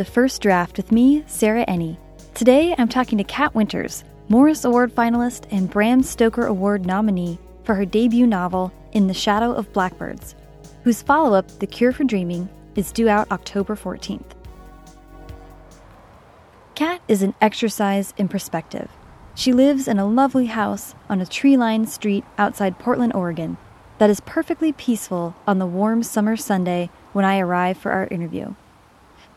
to First Draft with me, Sarah Enni. Today I'm talking to Cat Winters, Morris Award finalist and Bram Stoker Award nominee for her debut novel, In the Shadow of Blackbirds, whose follow up, The Cure for Dreaming, is due out October 14th. Cat is an exercise in perspective. She lives in a lovely house on a tree lined street outside Portland, Oregon, that is perfectly peaceful on the warm summer Sunday when I arrive for our interview.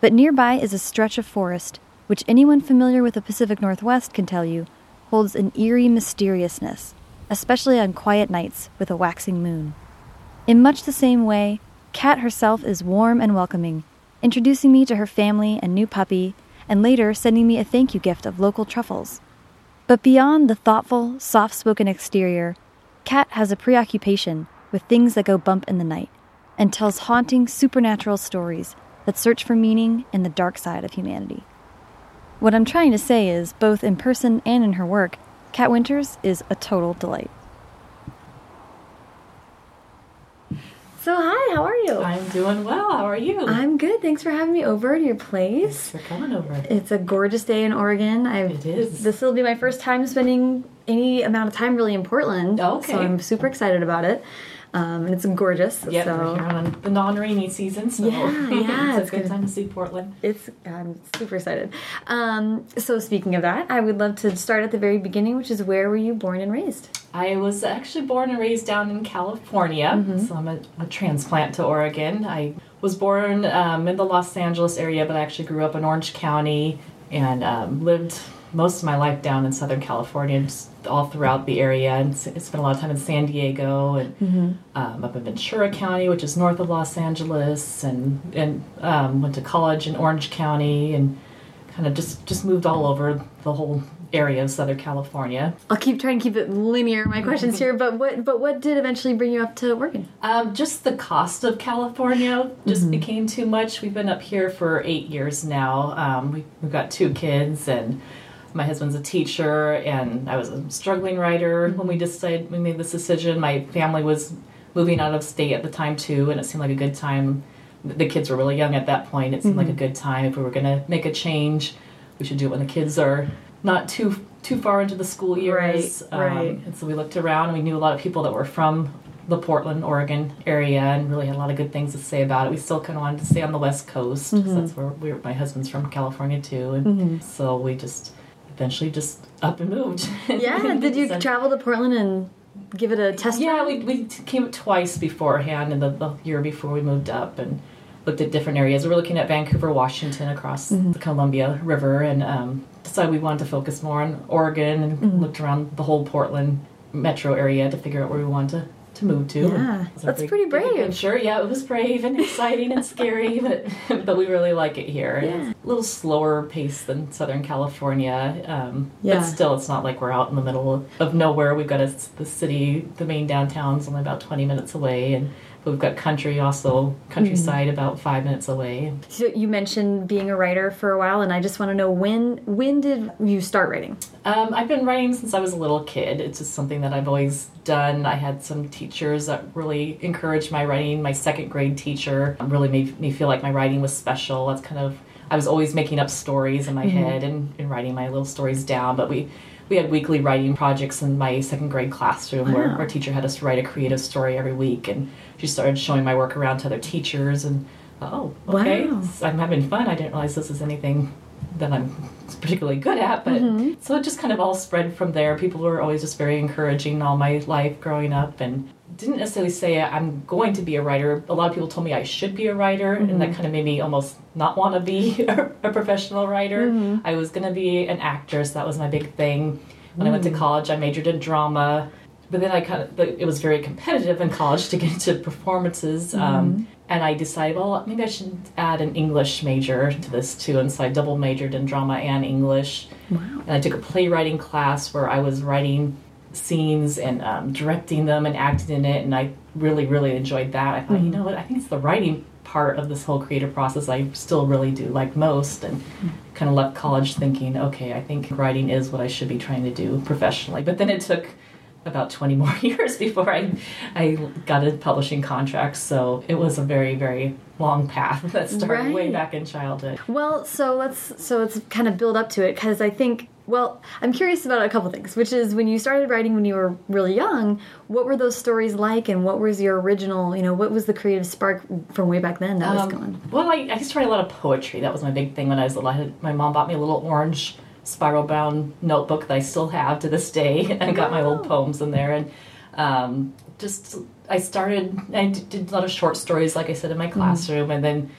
But nearby is a stretch of forest, which anyone familiar with the Pacific Northwest can tell you holds an eerie mysteriousness, especially on quiet nights with a waxing moon. In much the same way, Cat herself is warm and welcoming, introducing me to her family and new puppy, and later sending me a thank you gift of local truffles. But beyond the thoughtful, soft spoken exterior, Cat has a preoccupation with things that go bump in the night and tells haunting supernatural stories that search for meaning in the dark side of humanity. What I'm trying to say is, both in person and in her work, Cat Winters is a total delight. So, hi, how are you? I'm doing well. How are you? I'm good. Thanks for having me over to your place. Thanks for coming over. It's a gorgeous day in Oregon. I've, It is. This will be my first time spending any amount of time really in Portland. Okay. So I'm super excited about it. Um, and it's gorgeous. Yep, so we're here on the non-rainy season, so Yeah, yeah, it's, it's a good good. time to see Portland. It's I'm super excited. Um, so speaking of that, I would love to start at the very beginning, which is where were you born and raised? I was actually born and raised down in California, Mm-hmm. so I'm a, a transplant to Oregon. I was born um, in the Los Angeles area, but I actually grew up in Orange County and um, lived most of my life down in Southern California, just all throughout the area, and spent a lot of time in San Diego and Mm-hmm. um, up in Ventura County, which is north of Los Angeles, and and um, went to college in Orange County, and kind of just just moved all over the whole area of Southern California. I'll keep trying to keep it linear my questions here, but what but what did eventually bring you up to Oregon? Um, just the cost of California just became too much. We've been up here for eight years now. Um, we, we've got two kids, and my husband's a teacher, and I was a struggling writer when we mm-hmm. decided we made this decision. My family was moving out of state at the time too, and it seemed like a good time. The kids were really young at that point. It seemed like a mm-hmm. good time if we were going to make a change. We should do it when the kids are not too too far into the school years. Right, um, right. And so we looked around and we knew a lot of people that were from the Portland, Oregon area and really had a lot of good things to say about it. We still kind of wanted to stay on the West Coast 'cause Mm-hmm. that's where we were, my husband's from California too. And mm-hmm. so we just eventually just up and moved. Yeah, did you travel to Portland and give it a test? yeah, we, we came twice beforehand in the, the year before we moved up and looked at different areas. We were looking at Vancouver, Washington, across the Columbia River, and um, decided we wanted to focus more on Oregon and looked around the whole Portland metro area to figure out where we wanted to, to move to. Yeah, It was a that's pretty brave. Sure, yeah, it was brave and exciting and scary, but but we really like it here. Yeah. It's a little slower pace than Southern California, um, Yeah. but still, it's not like we're out in the middle of, of nowhere. We've got a, the city, the main downtown's only about twenty minutes away, and we've got country also countryside Mm-hmm. about five minutes away. So you mentioned being a writer for a while, and I just want to know when when did you start writing? Um, I've been writing since I was a little kid. It's just something that I've always done. I had some teachers that really encouraged my writing. My second grade teacher really made me feel like my writing was special. That's kind of I was always making up stories in my head and, and writing my little stories down. But we we had weekly writing projects in my second grade classroom where our teacher had us write a creative story every week, and she started showing my work around to other teachers and. Oh, okay. Wow. I'm having fun. I didn't realize this is anything that I'm particularly good at, but Mm-hmm. so it just kind of all spread from there. People were always just very encouraging all my life growing up and didn't necessarily say I'm going to be a writer. A lot of people told me I should be a writer, and Mm-hmm. that kind of made me almost not want to be a, professional writer. Mm-hmm. I was going to be an actress. That was my big thing. When I went to Mm. college, I majored in drama. But then I kind of it was very competitive in college to get into performances. Mm-hmm. Um, and I decided, well, maybe I should add an English major to this too. And so I double majored in drama and English. Wow. And I took a playwriting class where I was writing scenes and um, directing them and acting in it. And I really, really enjoyed that. I thought, you know what, I think it's the writing part of this whole creative process I still really do like most. And kind of left college thinking, okay, I think writing is what I should be trying to do professionally. But then it took about 20 more years before I, I got a publishing contract. So it was a very, very long path that started Right. way back in childhood. Well, so let's so let's kind of build up to it because I think well, I'm curious about a couple things, which is when you started writing when you were really young, what were those stories like, and what was your original, you know, what was the creative spark from way back then that was Um, going? Well, I, I used to write a lot of poetry. That was my big thing when I was little. I had, my mom bought me a little orange spiral bound notebook that I still have to this day. I got my old poems in there, and um, just I started. I did a lot of short stories, like I said, in my classroom, and then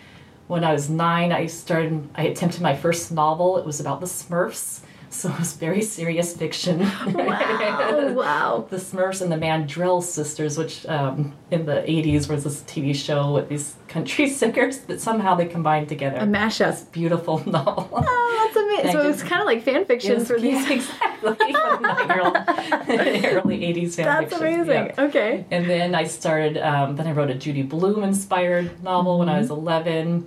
when I was nine, I started. I attempted my first novel. It was about the Smurfs, so it was very serious fiction. Wow, wow. the Smurfs and the Mandrell sisters, which um, in the 80s was this TV show with these country singers that somehow they combined together. A mashup. Beautiful novel. Oh, that's amazing. So it was kind of like fan fiction Yes, for these. yes, exactly. Nine-year-old, early 80s fan That's fiction. amazing. Yeah. Okay. And then I started, um, then I wrote a Judy Blume inspired novel when I was 11.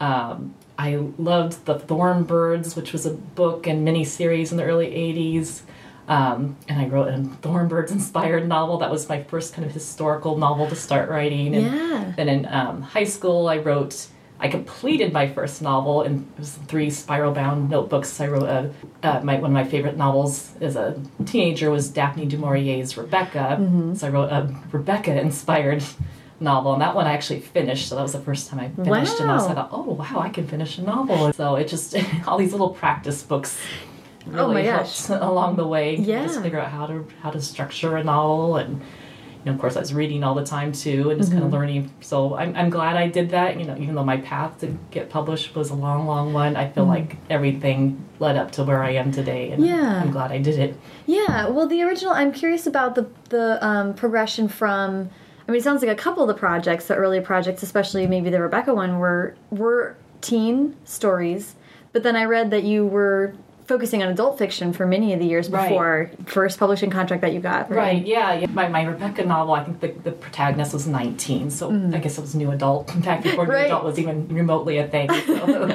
Um, I loved The Thorn Birds, which was a book and miniseries in the early 80s. Um, and I wrote a Thorn Birds inspired novel. That was my first kind of historical novel to start writing. And Yeah. then in um, high school, I wrote, I completed my first novel in it was three spiral bound notebooks. I wrote a, uh, my, one of my favorite novels as a teenager was Daphne du Maurier's Rebecca. Mm-hmm. So I wrote a Rebecca inspired novel, and that one I actually finished. So that was the first time I finished a novel. So I Wow. thought, oh wow, I can finish a novel. And so it just all these little practice books really Oh my gosh. along the way. Yeah. Just figure out how to how to structure a novel and you know, of course, I was reading all the time too, and just kind Mm-hmm. of learning. So I'm, I'm glad I did that. You know, even though my path to get published was a long, long one, I feel like everything led up to where I am today, and. Yeah. I'm glad I did it. Yeah, well, the original. I'm curious about the the um, progression from. I mean, it sounds like a couple of the projects, the early projects, especially maybe the Rebecca one, were were teen stories. But then I read that you were focusing on adult fiction for many of the years Right. before first publishing contract that you got. Right? Yeah. yeah. My, my Rebecca novel, I think the, the protagonist was 19, so I guess it was new adult back before new Mm. Right. adult was even remotely a thing. So.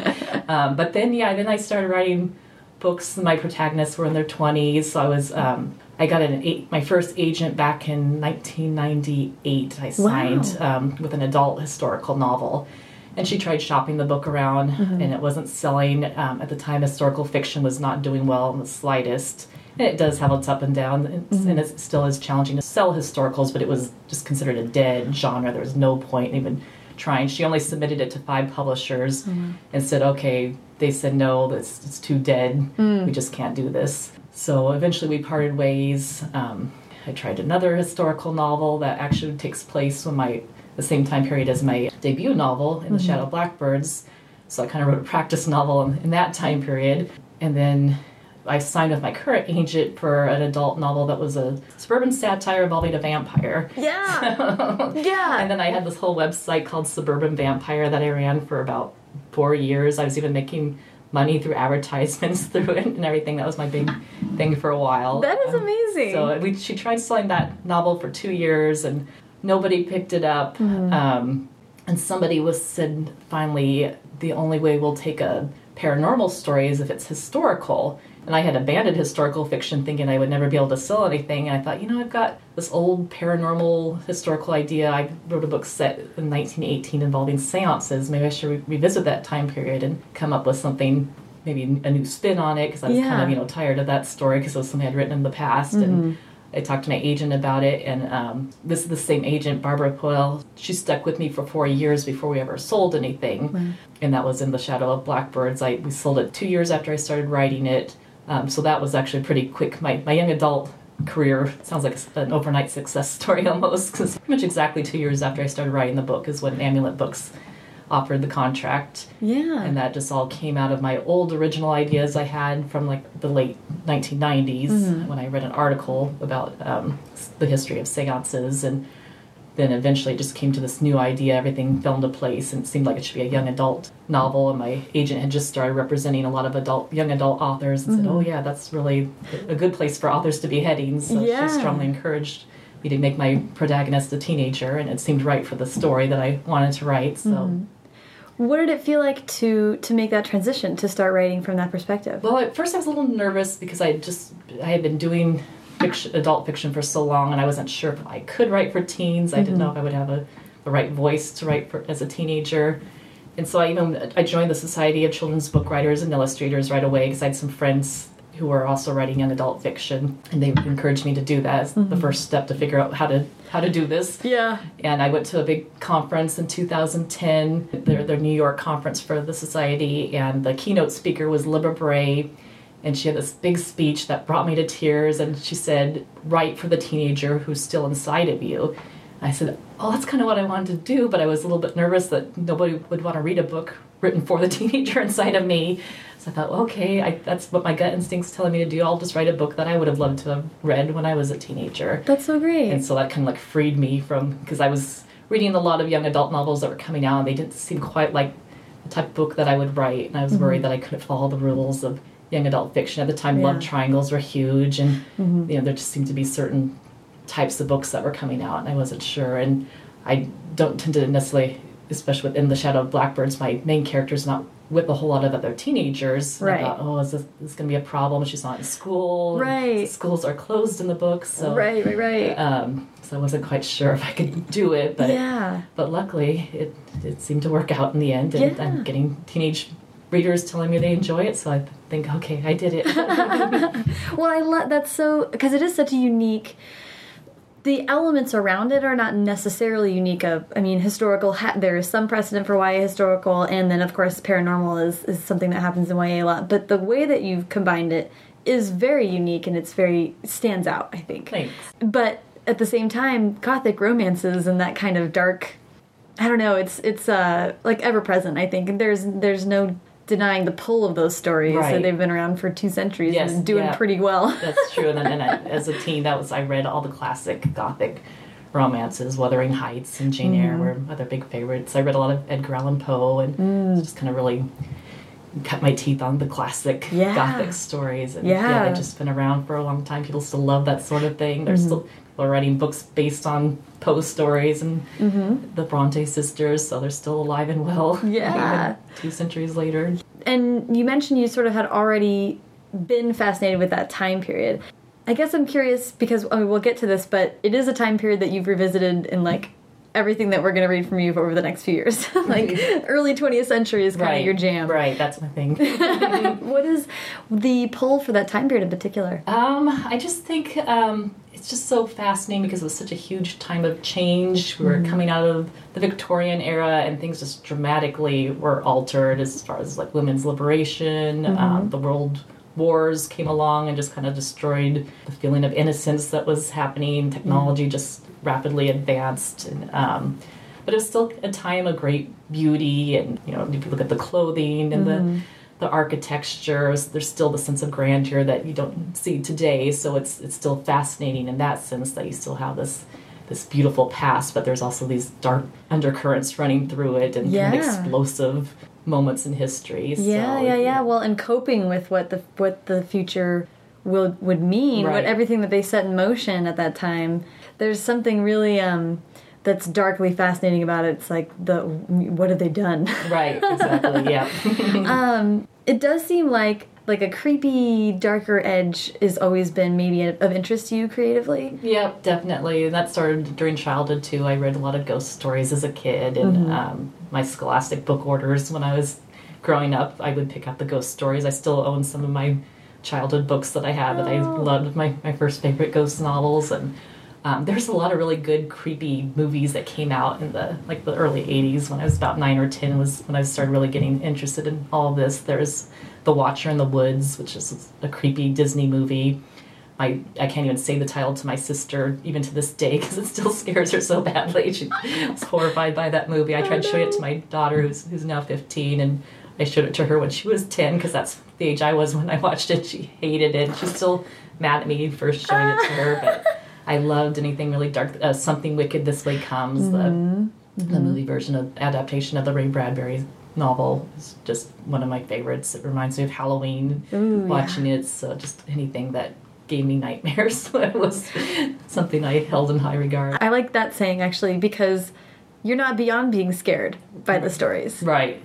um, but then, yeah, then I started writing books. My protagonists were in their 20s, so I was. Um, I got an eight, my first agent back in 1998. I signed um, with an adult historical novel, and she tried shopping the book around, Mm-hmm. and it wasn't selling. Um, at the time, historical fiction was not doing well in the slightest. And it does have its up and down, and, Mm-hmm. and it still is challenging to sell historicals, but it was just considered a dead genre. There was no point in even trying. She only submitted it to five publishers Mm-hmm. and said, okay, they said no, that's it's too dead. Mm. We just can't do this. So eventually we parted ways. Um, I tried another historical novel that actually takes place when my the same time period as my debut novel in the Shadow Blackbirds. So I kind of wrote a practice novel in, in that time period, and then I signed with my current agent for an adult novel that was a suburban satire involving a vampire. Yeah. yeah. And then I had this whole website called Suburban Vampire that I ran for about four years. I was even making money through advertisements through it and everything. That was my big thing for a while. that is Um, amazing. So we, she tried selling that novel for two years, and nobody picked it up. Mm-hmm. Um, and somebody was said finally the only way we'll take a paranormal story is if it's historical. And I had abandoned historical fiction, thinking I would never be able to sell anything. And I thought, you know, I've got this old paranormal historical idea. I wrote a book set in 1918 involving seances. Maybe I should re- revisit that time period and come up with something maybe a new spin on it because I was kind of you know tired of that story because it was something I'd written in the past and mm-hmm. I talked to my agent about it and um, this is the same agent Barbara Poelle she stuck with me for four years before we ever sold anything. And that was in the shadow of blackbirds. I we sold it two years after I started writing it. Um, so that was actually pretty quick. My, my young adult career sounds like an overnight success story almost because pretty much exactly two years after I started writing the book is when Amulet Books offered the contract. Yeah. and that just all came out of my old original ideas I had from like the late 1990s mm-hmm. when I read an article about um, the history of seances. And then eventually it just came to this new idea. Everything fell into place and it seemed like it should be a young adult novel. And my agent had just started representing a lot of adult young adult authors and said mm-hmm. oh yeah that's really a good place for authors to be heading. So Yeah. she strongly encouraged me to make my protagonist a teenager. And it seemed right for the story that I wanted to write. So mm-hmm. What did it feel like to to make that transition to start writing from that perspective? Well, at first I was a little nervous because I had just I had been doing fiction, adult fiction for so long, and I wasn't sure if I could write for teens. I didn't mm-hmm. know if I would have a, the right voice to write for as a teenager. And so I even I joined the Society of Children's Book Writers and Illustrators right away because I had some friends who were also writing young adult fiction, and they encouraged me to do that as the mm-hmm. first step to figure out how to how to do this. Yeah. And I went to a big conference in 2010, their, their New York conference for the society, and the keynote speaker was Libba Bray. And she had this big speech that brought me to tears. And she said, Write for the teenager who's still inside of you. I said, Oh, that's kind of what I wanted to do, but I was a little bit nervous that nobody would want to read a book written for the teenager inside of me. So I thought, okay, I, that's what my gut instinct's telling me to do. I'll just write a book that I would have loved to have read when I was a teenager. That's so great. And so that kind of like freed me from because I was reading a lot of young adult novels that were coming out and they didn't seem quite like the type of book that I would write. And I was Mm-hmm. worried that I couldn't follow the rules of young adult fiction. At the time, love Yeah. Mm-hmm. triangles were huge, and you know there just seemed to be certain types of books that were coming out, and I wasn't sure. And I don't tend to necessarily, especially within the Shadow of Blackbirds, my main character's not with a whole lot of other teenagers. Right. thought, oh, is this, this going to be a problem? She's not in school. Right. Schools are closed in the book, so right, right, right. um, so I wasn't quite sure if I could do it, but yeah. but luckily it it seemed to work out in the end, and Yeah. I'm getting teenage readers telling me they enjoy it. So I think, okay, I did it. Well, I love that's so because it is such a unique. The elements around it are not necessarily unique. Of I mean, historical. Ha there is some precedent for YA historical, and then of course paranormal is is something that happens in YA a lot. But the way that you've combined it is very unique, and it's very stands out. I think. Thanks. But at the same time, gothic romances and that kind of dark. I don't know. It's it's uh like ever present. I think there's there's no denying the pull of those stories. So Right. they've been around for two centuries Yes, and doing yeah. pretty well. That's true. And then and I, as a teen, that was I read all the classic gothic romances, Wuthering Heights and Jane Mm. Eyre were other big favorites. I read a lot of Edgar Allan Poe and Mm. just kind of really cut my teeth on the classic Yeah. gothic stories. And Yeah. they've just been around for a long time. People still love that sort of thing. Mm-hmm. There's still people are writing books based on Poe stories and Mm-hmm. the Bronte sisters, so they're still alive and well. Yeah. two centuries later. And you mentioned you sort of had already been fascinated with that time period. I guess I'm curious because I mean, we'll get to this, but it is a time period that you've revisited in like everything that we're going to read from you over the next few years. like early 20th century is kind of your jam. Right, that's my thing. What is the pull for that time period in particular? Um, I just think um, it's just so fascinating because it was such a huge time of change. We were coming out of the Victorian era, and things just dramatically were altered as far as like women's liberation. Um, the world wars came along and just kind of destroyed the feeling of innocence that was happening. Technology just rapidly advanced, and um, but it was still a time of great beauty. And you know, if you look at the clothing and the the architectures there's still the sense of grandeur that you don't see today so it's it's still fascinating in that sense that you still have this this beautiful past but there's also these dark undercurrents running through it and kind of explosive moments in history Yeah, so, yeah, yeah. Well, and coping with what the what the future will would mean, what everything that they set in motion at that time. There's something really um that's darkly fascinating about it. It's like the what have they done? right exactly yeah um, it does seem like like a creepy, darker edge has always been maybe of interest to you creatively. Yep, definitely. And that started during childhood too. I read a lot of ghost stories as a kid, and um, my scholastic book orders when I was growing up, I would pick up the ghost stories. I still own some of my childhood books that I had that I loved. My my first favorite ghost novels, and um, there's a lot of really good creepy movies that came out in the like the early '80s when I was about nine or ten. Was when I started really getting interested in all this. There's The Watcher in the Woods, which is a creepy Disney movie. I, I can't even say the title to my sister even to this day because it still scares her so badly. She was horrified by that movie. I tried showing it to my daughter who's who's now 15 and I showed it to her when she was 10 because that's the age I was when I watched it. She hated it. She's still mad at me for showing it to her, but I loved anything really dark. Uh, Something Wicked This Way Comes, the, the movie version of adaptation of the Ray Bradbury novel is just one of my favorites. It reminds me of Halloween Ooh, watching it. So just anything that gave me nightmares was something I held in high regard. I like that saying actually because you're not beyond being scared by the stories. Right.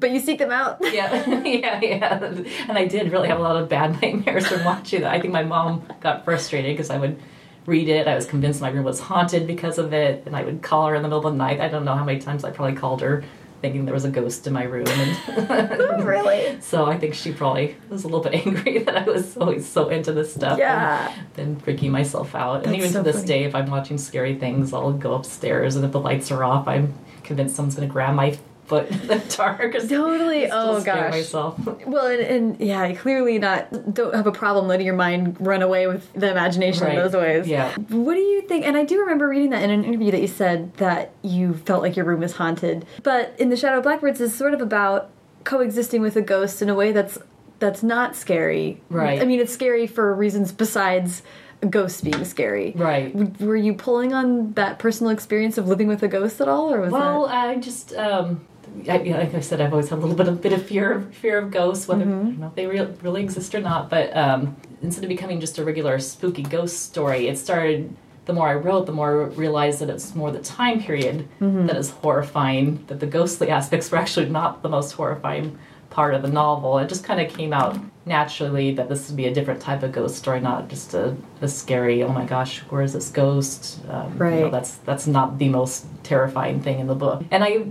But you seek them out. yeah, yeah, yeah. And I did really have a lot of bad nightmares from watching that. I think my mom got frustrated because I would read it. I was convinced my room was haunted because of it, and I would call her in the middle of the night. I don't know how many times I probably called her thinking there was a ghost in my room. And oh, really? So I think she probably was a little bit angry that I was always so into this stuff. Yeah. And, freaking myself out. That's and even so to this funny. day, if I'm watching scary things, I'll go upstairs, and if the lights are off, I'm convinced someone's going to grab my in the dark. Totally. Oh, gosh. Myself. Well, and, and yeah, clearly not. Don't have a problem letting your mind run away with the imagination Right. in those ways. Yeah. What do you think? And I do remember reading that in an interview that you said that you felt like your room was haunted. But in the Shadow of Blackbirds is sort of about coexisting with a ghost in a way that's that's not scary. Right. I mean, it's scary for reasons besides ghosts being scary. Right. Were you pulling on that personal experience of living with a ghost at all, or was Well, that? I just, um, I, yeah, like I said, I've always had a little bit of bit of fear fear of ghosts, whether Mm-hmm. I don't know if they real, really exist or not. But um, instead of becoming just a regular spooky ghost story, it started. The more I wrote, the more I realized that it's more the time period Mm-hmm. that is horrifying. That the ghostly aspects were actually not the most horrifying part of the novel. It just kind of came out naturally that this would be a different type of ghost story, not just a, a scary. Oh my gosh, where is this ghost? Um, you know, Right. that's that's not the most terrifying thing in the book. And I,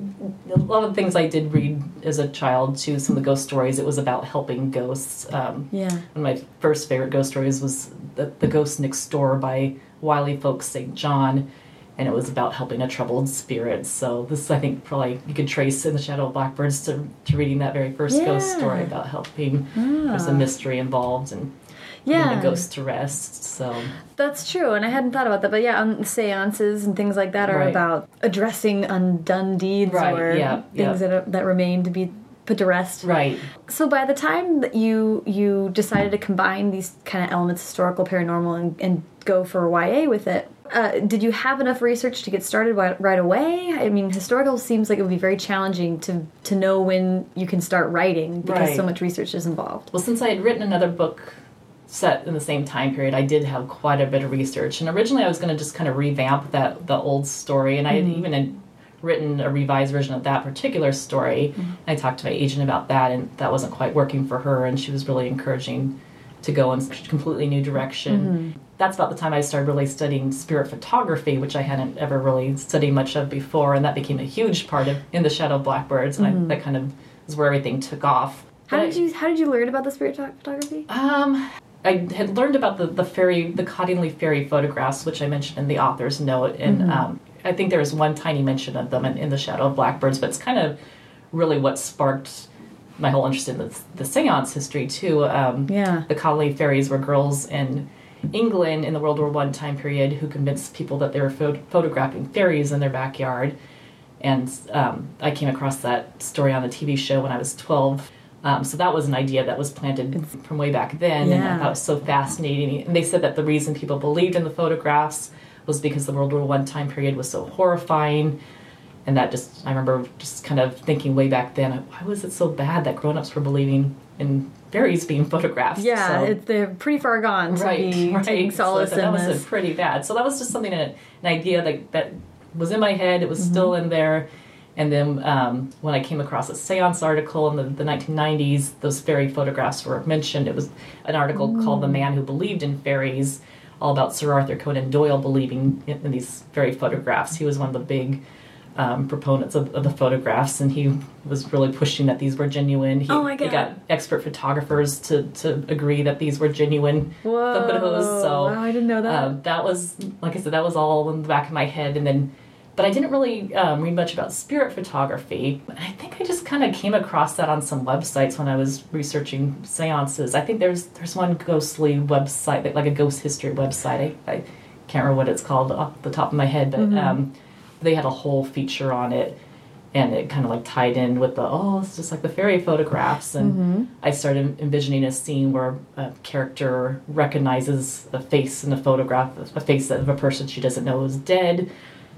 a lot of things I did read as a child too. Some of the ghost stories, it was about helping ghosts. Um, Yeah. one of my first favorite ghost stories was the, the Ghost Next Door by Wylly Folks St. John, and it was about helping a troubled spirit. So this, I think, probably you could trace in the Shadow of Blackbirds to, to reading that very first ghost story about helping. There's a mystery involved and Yeah. the ghost to rest. So That's true, and I hadn't thought about that. But yeah, um, seances and things like that are Right. about addressing undone deeds Right, or yeah, things yeah. that are, that remain to be put to rest. right, So by the time that you you decided to combine these kind of elements, historical, paranormal, and, and go for YA with it, uh, did you have enough research to get started right, away? I mean, historical seems like it would be very challenging to to know when you can start writing because Right. so much research is involved. Well, since I had written another book set in the same time period, I did have quite a bit of research. And originally, I was going to just kind of revamp that the old story, and I had even had written a revised version of that particular story. I talked to my agent about that, and that wasn't quite working for her, and she was really encouraging to go in a completely new direction. That's about the time I started really studying spirit photography, which I hadn't ever really studied much of before, and that became a huge part of in the Shadow of Blackbirds, and I, that kind of is where everything took off. How did you how did you learn about the spirit photography? um, I had learned about the, the fairy, the Cottingley fairy photographs, which I mentioned in the author's note, and um, I think there was one tiny mention of them in, in the Shadow of Blackbirds, but it's kind of really what sparked my whole interest in the, the seance history too. Um, Yeah. the Cottingley fairies were girls in England in the World War One time period who convinced people that they were pho- photographing fairies in their backyard. And um, I came across that story on a TV show when I was 12. Um, so that was an idea that was planted from way back then, and I thought it was so fascinating. And they said that the reason people believed in the photographs was because the World War One time period was so horrifying, and that just I remember just kind of thinking way back then, why was it so bad that grown-ups were believing in fairies being photographed? Yeah, So- it, they're pretty far gone to right, be right. taking solace so that in was this. a pretty bad. So that was just something an, an idea that that was in my head. It was Mm-hmm. still in there. And then um, when I came across a seance article in the, the 1990s, those fairy photographs were mentioned. It was an article called Mm. "The Man Who Believed in Fairies," all about Sir Arthur Conan Doyle believing in, in these fairy photographs. He was one of the big um, proponents of, of the photographs, and he was really pushing that these were genuine. He, Oh my God. he got expert photographers to, to agree that these were genuine Whoa! photos. So wow, I didn't know that. um, that was, like I said, that was all in the back of my head, and then. But I didn't really um, read much about spirit photography. I think I just kind of came across that on some websites when I was researching seances. I think there's there's one ghostly website, like- like a ghost history website. I, I can't remember what it's called off the top of my head, but um, they had a whole feature on it, and it kind of like tied in with the oh, it's just like the fairy photographs, and mm-hmm. I started envisioning a scene where a character recognizes a face in a photograph, a face of a person she doesn't know is dead.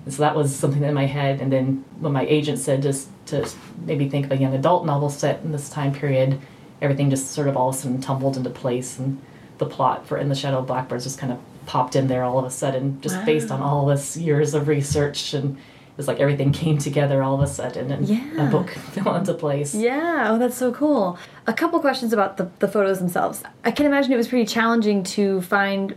And so that was something in my head. And then when my agent said just to maybe think of a young adult novel set in this time period, everything just sort of all of a sudden tumbled into place, and the plot for In the Shadow of Blackbirds just kind of popped in there all of a sudden, just based on all this years of research and it was like everything came together all of a sudden and Yeah. a book fell into place. Yeah, oh, that's so cool. A couple questions about the, the photos themselves. I can imagine it was pretty challenging to find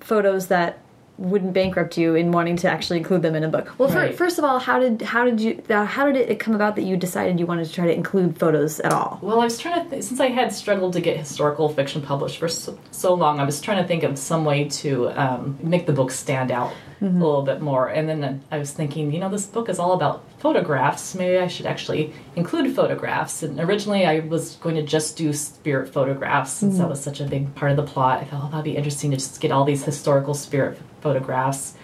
photos that wouldn't bankrupt you in wanting to actually include them in a book. Well, Right. first of all, how did how did you how did it come about that you decided you wanted to try to include photos at all? Well, I was trying to, th- since I had struggled to get historical fiction published for so, so long, I was trying to think of some way to um, make the book stand out a little bit more. And then I was thinking, you know, this book is all about photographs. Maybe I should actually include photographs. And originally I was going to just do spirit photographs since that mm. was such a big part of the plot. I thought, oh, that'd be interesting to just get all these historical spirit photographs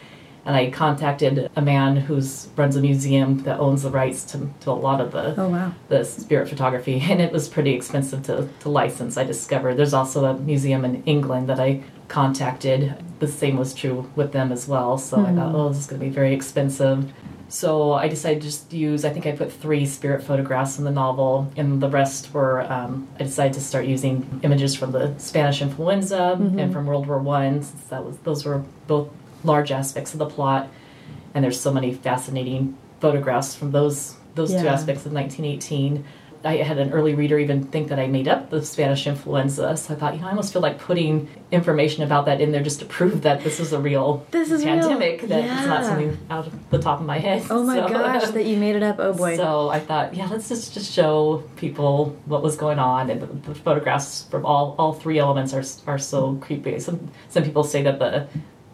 and I contacted a man who runs a museum that owns the rights to, to a lot of the Oh, wow. the spirit photography, and it was pretty expensive to, to license. I discovered there's also a museum in England that I contacted. The same was true with them as well. So I thought, oh, this is going to be very expensive. So I decided to just use. I think I put three spirit photographs in the novel, and the rest were. Um, I decided to start using images from the Spanish influenza and from World War One, since that was those were both large aspects of the plot. And there's so many fascinating photographs from those those two aspects of 1918. I had an early reader even think that I made up the Spanish influenza, so I thought, you know, I almost feel like putting information about that in there just to prove that this is a real This is real. pandemic, that it's not something out of the top of my head. Oh my So- gosh, that you made it up. Oh boy. so I thought, yeah, let's just, just show people what was going on, and the, the photographs from all, all three elements are are so creepy. Some some people say that the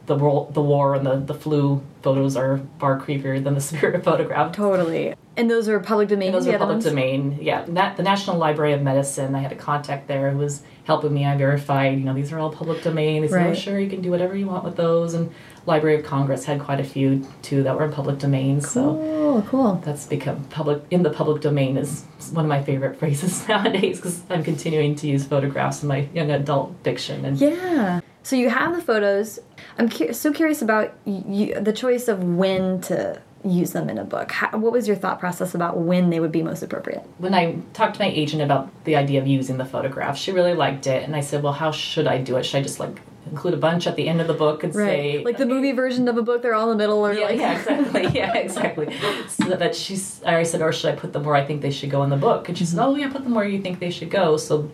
the war, the war and the, the flu photos are far creepier than the spirit photograph. totally. And those are public domain. And those are public ones? domain. Yeah, that, the National Library of Medicine. I had a contact there who was helping me. I verified, you know, these are all public domain. They said, oh, sure, you can do whatever you want with those. And Library of Congress had quite a few too that were in public domain. So Cool, cool. that's become public in the public domain is one of my favorite phrases nowadays because I'm continuing to use photographs in my young adult fiction. And Yeah. So you have the photos. I'm cu so curious about you, the choice of when to use them in a book. How, what was your thought process about when they would be most appropriate? when I talked to my agent about the idea of using the photographs, she really liked it, and I said, "Well, how should I do it? Should I just like include a bunch at the end of the book and say like the movie version of a book, they're all in the middle, or Yeah, like yeah, exactly. Yeah, exactly. So that she's, I said, or should I put them where I think they should go in the book? And she said, mm-hmm. oh, yeah, put them where you think they should go. So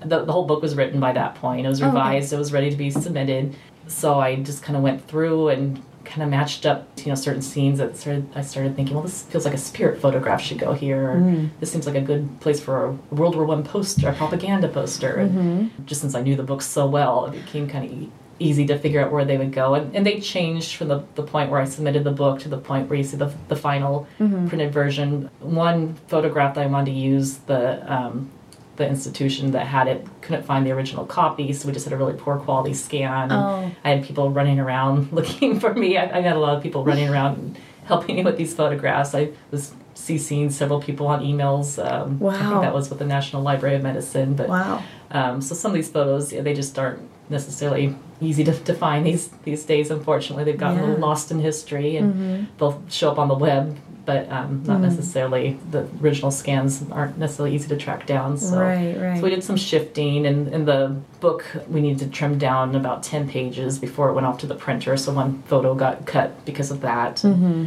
the, the whole book was written by that point. It was Oh, okay. revised. It was ready to be submitted. So I just kind of went through and kind of matched up, you know, certain scenes that started, I started thinking, well, this feels like a spirit photograph should go here. Mm. this seems like a good place for a World War One poster, a propaganda poster. Mm-hmm. And just since I knew the book so well, it became kind of e- easy to figure out where they would go. And, and they changed from the, the point where I submitted the book to the point where you see the, the final Mm-hmm. printed version. One photograph that I wanted to use, the um, the institution that had it couldn't find the original copy, so we just had a really poor quality scan. And Oh. I had people running around looking for me. I, I had a lot of people running around helping me with these photographs. I was CCing several people on emails. Um, I think that was with the National Library of Medicine. But wow. um, so some of these photos, yeah, they just aren't necessarily easy to, to find these these days. Unfortunately, they've gotten Yeah. Little lost in history, and they'll show up on the web, but um, not necessarily the original scans aren't necessarily easy to track down. So, Right, right. so we did some shifting, and in the book, we needed to trim down about ten pages before it went off to the printer. So one photo got cut because of that. Mm-hmm.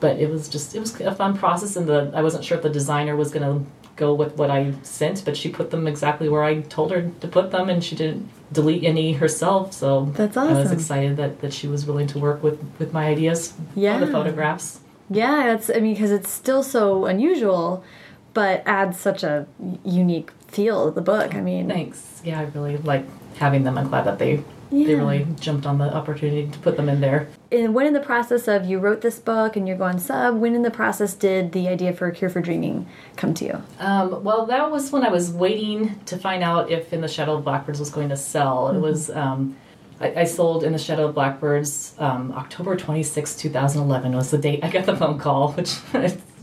But it was just it was a fun process, and the I wasn't sure if the designer was going to go with what I sent, but she put them exactly where I told her to put them, and she didn't delete any herself. So That's awesome. I was excited that, that she was willing to work with with my ideas Yeah. for the photographs. Yeah, that's I mean because it's still so unusual, but adds such a unique feel to the book. I mean, Thanks. Yeah, I really like having them. I'm glad that they they really jumped on the opportunity to put them in there. and when in the process of you wrote this book and you're going sub, when in the process did the idea for a cure for dreaming come to you? Um, well, that was when I was waiting to find out if In the Shadow of Blackbirds was going to sell. It was, um, I, I sold In the Shadow of Blackbirds um, October 26, 2011 was the date I got the phone call, which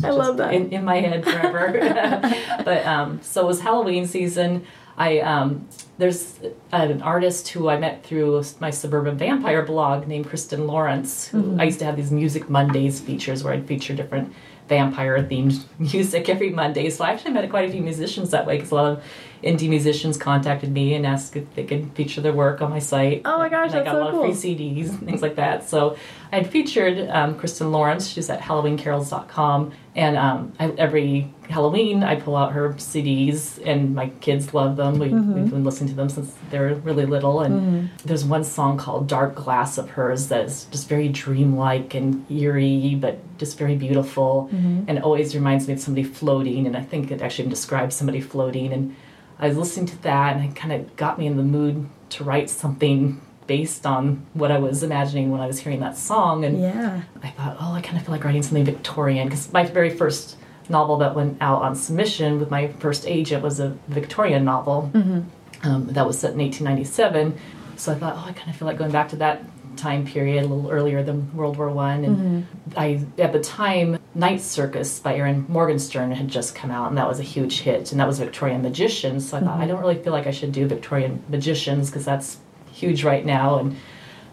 I love that. In, in my head forever. but um, so it was Halloween season. I um, there's an artist who I met through my suburban vampire blog named Kristen Lawrence. Who I used to have these Music Mondays features where I'd feature different vampire themed music every Monday. So I actually met quite a few musicians that way because a lot of indie musicians contacted me and asked if they could feature their work on my site. Oh my gosh, and I that's got so a lot cool. of free CDs and things like that. So I had featured um, Kristen Lawrence. She's at HalloweenCarols.com, and um, I, every Halloween I pull out her CDs, and my kids love them. We, Mm-hmm. We've been listening to them since they're really little. And there's one song called "Dark Glass" of hers that is just very dreamlike and eerie, but just very beautiful, Mm-hmm. and always reminds me of somebody floating. And I think it actually describes somebody floating. And I was listening to that, and it kind of got me in the mood to write something based on what I was imagining when I was hearing that song. And Yeah. I thought, oh, I kind of feel like writing something Victorian because my very first novel that went out on submission with my first agent was a Victorian novel um, that was set in 1897. So I thought, oh, I kind of feel like going back to that time period a little earlier than World War One. And I, at the time, Night Circus by Erin Morgenstern had just come out, and that was a huge hit. And that was Victorian magicians. So I thought, I don't really feel like I should do Victorian magicians because that's huge right now, and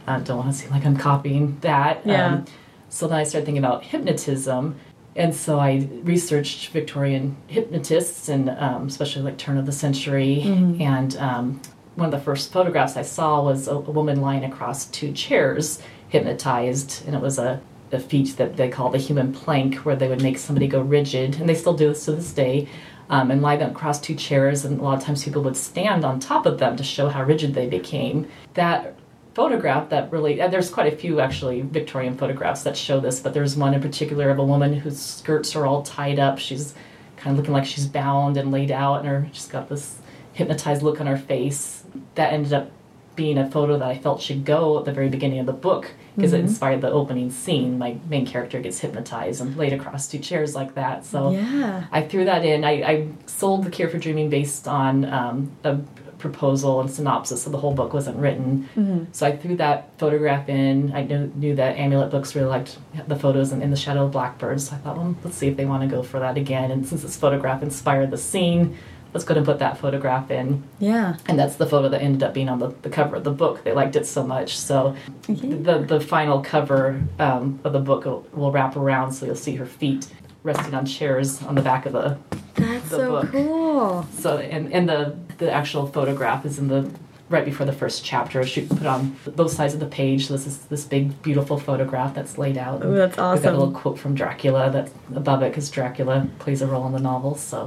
I don't want to seem like I'm copying that. Yeah. Um, so then I started thinking about hypnotism. And so I researched Victorian hypnotists, and um, especially like turn of the century. And um, one of the first photographs I saw was a, a woman lying across two chairs, hypnotized, and it was a, a feat that they call the human plank, where they would make somebody go rigid, and they still do this to this day. Um, and lie them across two chairs, and a lot of times people would stand on top of them to show how rigid they became. That photograph that really there's quite a few actually Victorian photographs that show this, but there's one in particular of a woman whose skirts are all tied up. She's kind of looking like she's bound and laid out, and her she's got this hypnotized look on her face. That ended up being a photo that I felt should go at the very beginning of the book because it inspired the opening scene. My main character gets hypnotized and laid across two chairs like that. So Yeah. I threw that in. I, I sold The Cure for Dreaming based on um, a proposal and synopsis, so the whole book wasn't written. So I threw that photograph in. I knew, knew that Amulet Books really liked the photos in, in the Shadow of Blackbirds. So I thought, well, let's see if they want to go for that again. And since this photograph inspired the scene, let's go ahead and put that photograph in. Yeah. And that's the photo that ended up being on the, the cover of the book. They liked it so much. So the, the final cover um, of the book will, will wrap around, so you'll see her feet resting on chairs on the back of the That's the so book. cool. so and, and the the actual photograph is in the right before the first chapter. She put on both sides of the page. So this is this big beautiful photograph that's laid out. Ooh, that's awesome. We've got a little quote from Dracula that's above it because Dracula plays a role in the novel. So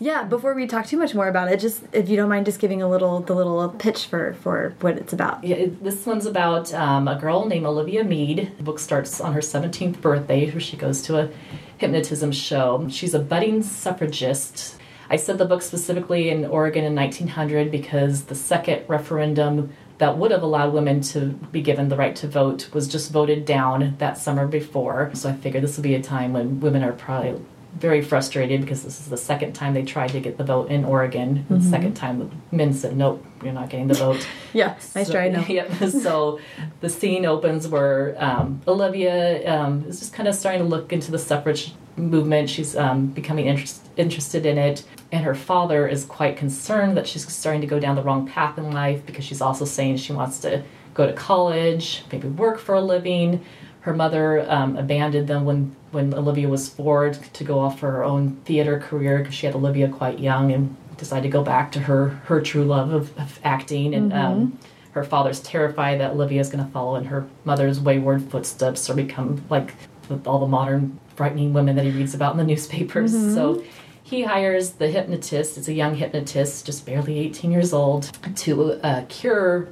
Yeah, before we talk too much more about it, just if you don't mind just giving a little the little pitch for for what it's about. yeah, it, this one's about um, a girl named Olivia Mead. The book starts on her 17th birthday, where she goes to a hypnotism show. She's a budding suffragist. I said the book specifically in Oregon in 1900 because the second referendum that would have allowed women to be given the right to vote was just voted down that summer before. So I figured this would be a time when women are probably very frustrated because this is the second time they tried to get the vote in Oregon. The second time the men said, nope, you're not getting the vote. Yeah, nice So- try. No. Yep. So the scene opens where um, Olivia um, is just kind of starting to look into the suffrage movement. She's um, becoming interest, interested in it. And her father is quite concerned that she's starting to go down the wrong path in life because she's also saying she wants to go to college, maybe work for a living. Her mother um, abandoned them when, when Olivia was four to go off for her own theater career because she had Olivia quite young and decided to go back to her, her true love of, of acting. And um, her father's terrified that Olivia is going to follow in her mother's wayward footsteps or become like the, all the modern frightening women that he reads about in the newspapers. So he hires the hypnotist, it's a young hypnotist, just barely 18 years old, to uh, cure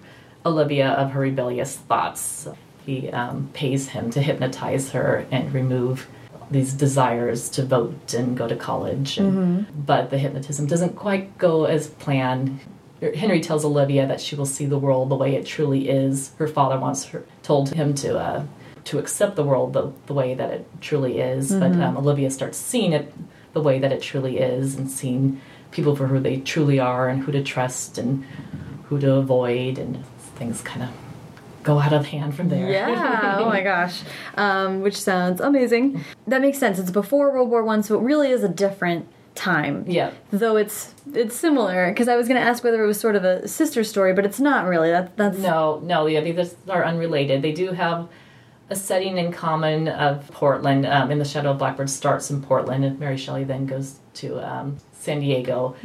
Olivia of her rebellious thoughts. He um, pays him to hypnotize her and remove these desires to vote and go to college. And, But the hypnotism doesn't quite go as planned. Henry tells Olivia that she will see the world the way it truly is. Her father wants her told him to uh, to accept the world the, the way that it truly is. But um, Olivia starts seeing it the way that it truly is and seeing people for who they truly are and who to trust and who to avoid and things kind of go out of hand from there. Yeah. oh my gosh. Um, which sounds amazing. That makes sense. It's before World War One, so it really is a different time. yeah. Though it's it's similar because I was going to ask whether it was sort of a sister story, but it's not really. That that's No, no, yeah, these are unrelated. They do have a setting in common of Portland. Um, in the Shadow of Blackbird starts in Portland, and Mary Shelley then goes to um, San Diego.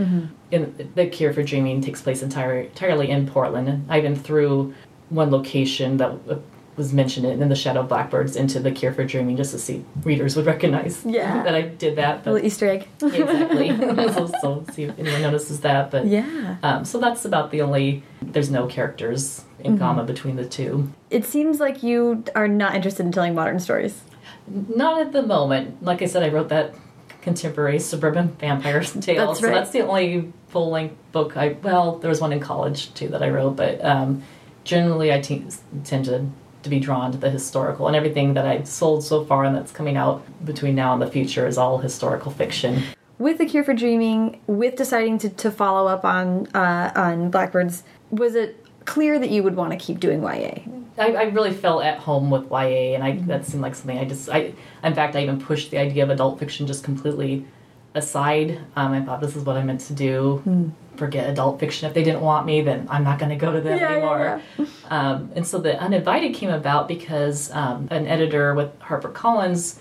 In, the Cure for Dreaming takes place entire, entirely in Portland. And I even threw one location that uh, was mentioned in, in the Shadow Blackbirds into the Cure for Dreaming just to see readers would recognize Yeah. that I did that. But little Easter egg. exactly. so, so see if anyone notices that. But yeah. um, so that's about the only. There's no characters in comma between the two. It seems like you are not interested in telling modern stories. Not at the moment. Like I said, I wrote that contemporary suburban vampire tale. That's So that's the only full length book I. Well, there was one in college too that I wrote, but um, generally I te- tend to to be drawn to the historical and everything that I've sold so far and that's coming out between now and the future is all historical fiction. With the Cure for Dreaming, with deciding to, to follow up on uh, on Blackbirds, was it clear that you would want to keep doing YA? I, I really felt at home with YA, and I that seemed like something I just I in fact I even pushed the idea of adult fiction just completely aside. Um, I thought this is what I meant to do. Forget adult fiction. If they didn't want me, then I'm not going to go to them Yeah, yeah, anymore. Um, and so the uninvited came about because um, an editor with HarperCollins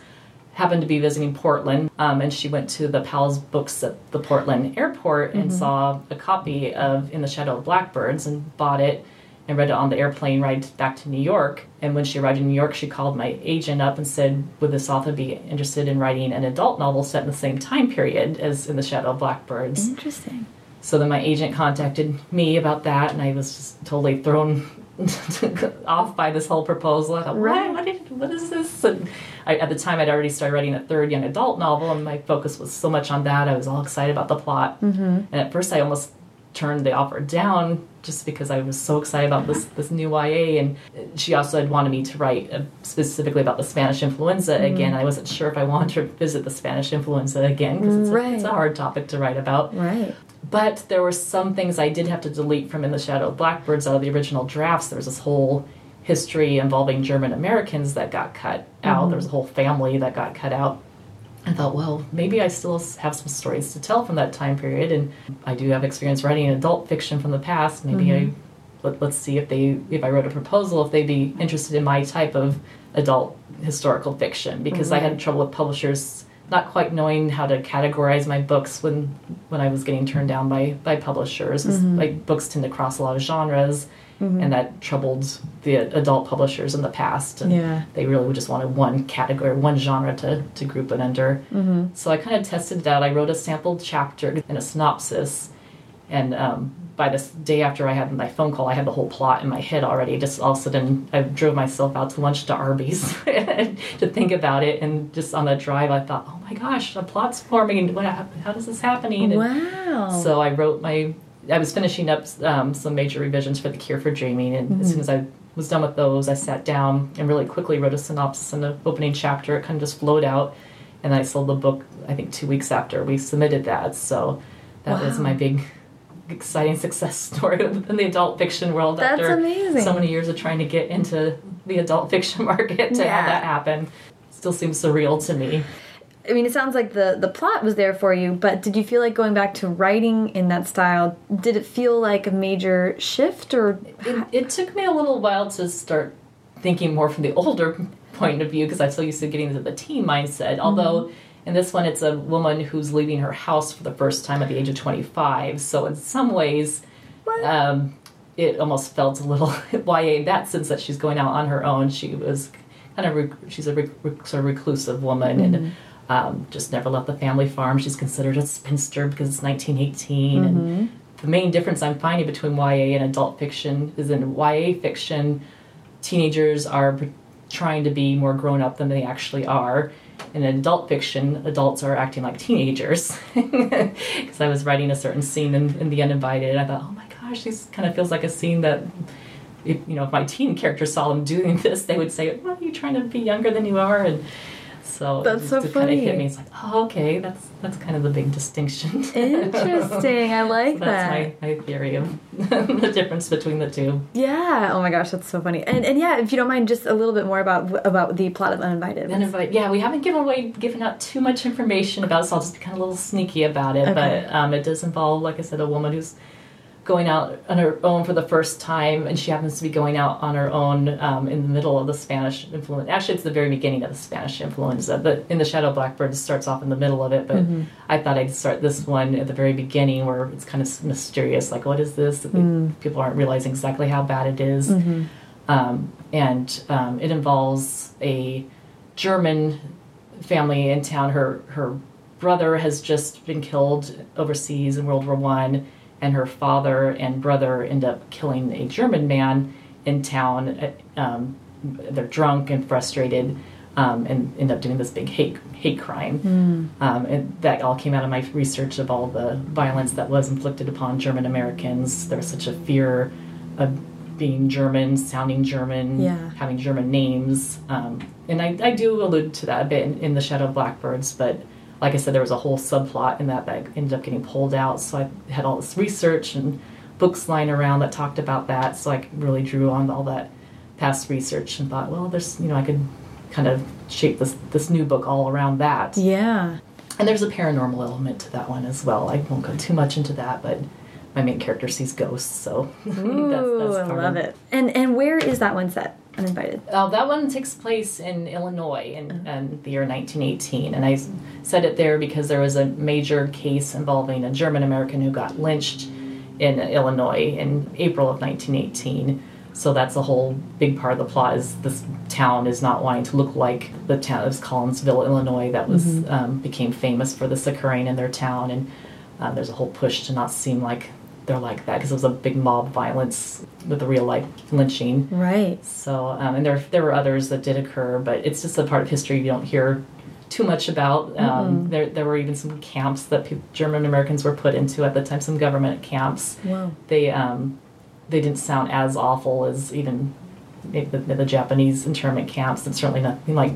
happened to be visiting Portland, um, and she went to the Powell's Books at the Portland airport and saw a copy of In the Shadow of Blackbirds and bought it and read it on the airplane ride back to New York. And when she arrived in New York, she called my agent up and said, Would this author be interested in writing an adult novel set in the same time period as In the Shadow of Blackbirds? Interesting. So then my agent contacted me about that, and I was just totally thrown off by this whole proposal. I thought, Right. what? What, what is this? And I, at the time, I'd already started writing a third young adult novel, and my focus was so much on that. I was all excited about the plot. Mm-hmm. And at first, I almost turned the offer down just because I was so excited about this this new YA. And she also had wanted me to write uh, specifically about the Spanish influenza again. I wasn't sure if I wanted to visit the Spanish influenza again because it's, a- it's a hard topic to write about. Right. But there were some things I did have to delete from In the Shadow of Blackbirds out of the original drafts. There was this whole history involving German Americans that got cut out. There was a whole family that got cut out. I thought, well, maybe I still have some stories to tell from that time period, and I do have experience writing adult fiction from the past. Maybe I mm-hmm. let, let's see if they if I wrote a proposal if they'd be interested in my type of adult historical fiction because I had mm-hmm. trouble with publishers not quite knowing how to categorize my books when when I was getting turned down by by publishers. 'cause, mm-hmm. Like books tend to cross a lot of genres, and that troubled the adult publishers in the past. And Yeah. they really just wanted one category, one genre to to group it under. So I kind of tested it out. I wrote a sample chapter and a synopsis, and um, by this day after I had my phone call, I had the whole plot in my head already. Just all of a sudden, I drove myself out to lunch to Arby's to think about it, and just on the drive, I thought, "Oh my gosh, a plot's forming! What, how is this happening?" And Wow. so I wrote my. I was finishing up um, some major revisions for the Cure for Dreaming, and as soon as I was done with those, I sat down and really quickly wrote a synopsis and an opening chapter. It kind of just flowed out, and I sold the book. I think two weeks after we submitted that. So that was my big, exciting success story in the adult fiction world. That's after amazing. so many years of trying to get into the adult fiction market to Yeah. have that happen, still seems surreal to me. I mean, it sounds like the the plot was there for you, but did you feel like going back to writing in that style? Did it feel like a major shift, or it, it took me a little while to start thinking more from the older point of view because I'm so used to getting into the teen mindset. Although in this one, it's a woman who's leaving her house for the first time at the age of 25. So in some ways, um, it almost felt a little YA in that sense that she's going out on her own. She was kind of she's a sort of reclusive woman and. Um, just never left the family farm. She's considered a spinster because it's 1918, and the main difference I'm finding between YA and adult fiction is in YA fiction, teenagers are trying to be more grown up than they actually are. In adult fiction, adults are acting like teenagers. Because I was writing a certain scene in, in The Uninvited, and I thought, oh my gosh, this kind of feels like a scene that, if you know, if my teen character saw them doing this, they would say, "Well, are you trying to be younger than you are?" And so That's it, so it kind of hit funny. me. It's like, oh, okay, that's that's kind of the big distinction. interesting? I like That's that. my, my theory of the difference between the two. Yeah. Oh my gosh, that's so funny. And and yeah, if you don't mind, just a little bit more about about the plot of Uninvited. And invite, yeah, we haven't given away, given out too much information about it, so I'll just be kind of a little sneaky about it. Okay. But um, it does involve, like I said, a woman who's going out on her own for the first time, and she happens to be going out on her own um, in the middle of the Spanish influence. Actually, it's the very beginning of the Spanish influenza. But in the Shadow Blackbird, it starts off in the middle of it. But Mm-hmm. I thought I'd start this one at the very beginning, where it's kind of mysterious. Like, what is this? Mm. People aren't realizing exactly how bad it is. Mm-hmm. Um, and um, it involves a German family in town. Her her brother has just been killed overseas in World War One, and her father and brother end up killing a German man in town. Uh, Um, they're drunk and frustrated, um, and end up doing this big hate hate crime. Um, and that all came out of my research of all the violence that was inflicted upon German Americans. There was such a fear of being German, sounding German, Yeah. having German names. Um, and I, I do allude to that a bit in, in The Shadow of Blackbirds, but like I said, there was a whole subplot in that that ended up getting pulled out. So I had all this research and books lying around that talked about that. So I really drew on all that past research and thought, well, there's, you know, I could kind of shape this, this new book all around that. Yeah. And there's a paranormal element to that one as well. I won't go too much into that, but my main character sees ghosts, so Ooh, I love of- it. And and where is that one set? Uninvited. Uh, that one takes place in Illinois in, in the year 1918, and I said it there because there was a major case involving a German American who got lynched in Illinois in April of 1918. So that's a whole big part of the plot is this town is not wanting to look like the town of Collinsville, Illinois, that was um, became famous for this occurring in their town, and uh, there's a whole push to not seem like they're like that because it was a big mob violence with a real life lynching. Right. So, um, and there there were others that did occur, but it's just a part of history you don't hear too much about. Um, there there were even some camps that German Americans were put into at the time, some government camps. Wow. They um, they didn't sound as awful as even maybe the, the Japanese internment camps, and certainly nothing like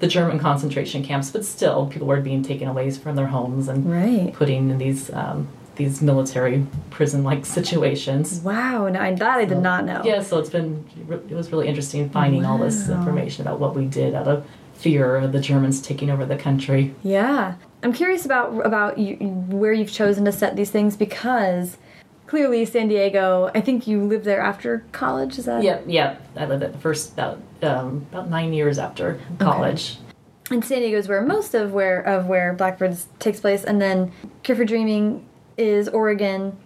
the German concentration camps. But still, people were being taken away from their homes and Right. putting in these um, these military prison like situations. Wow. No, I, that I did not know. Yeah, so it's been it was really interesting finding all this information about what we did out of fear of the Germans taking over the country. Yeah, I'm curious about about you, where you've chosen to set these things because clearly San Diego. I think you lived there after college. Is that? Yep, yep. I lived at the first about um, about nine years after college. Okay And San Diego is where most of where of where Blackbirds takes place, and then Cure for Dreaming is Oregon,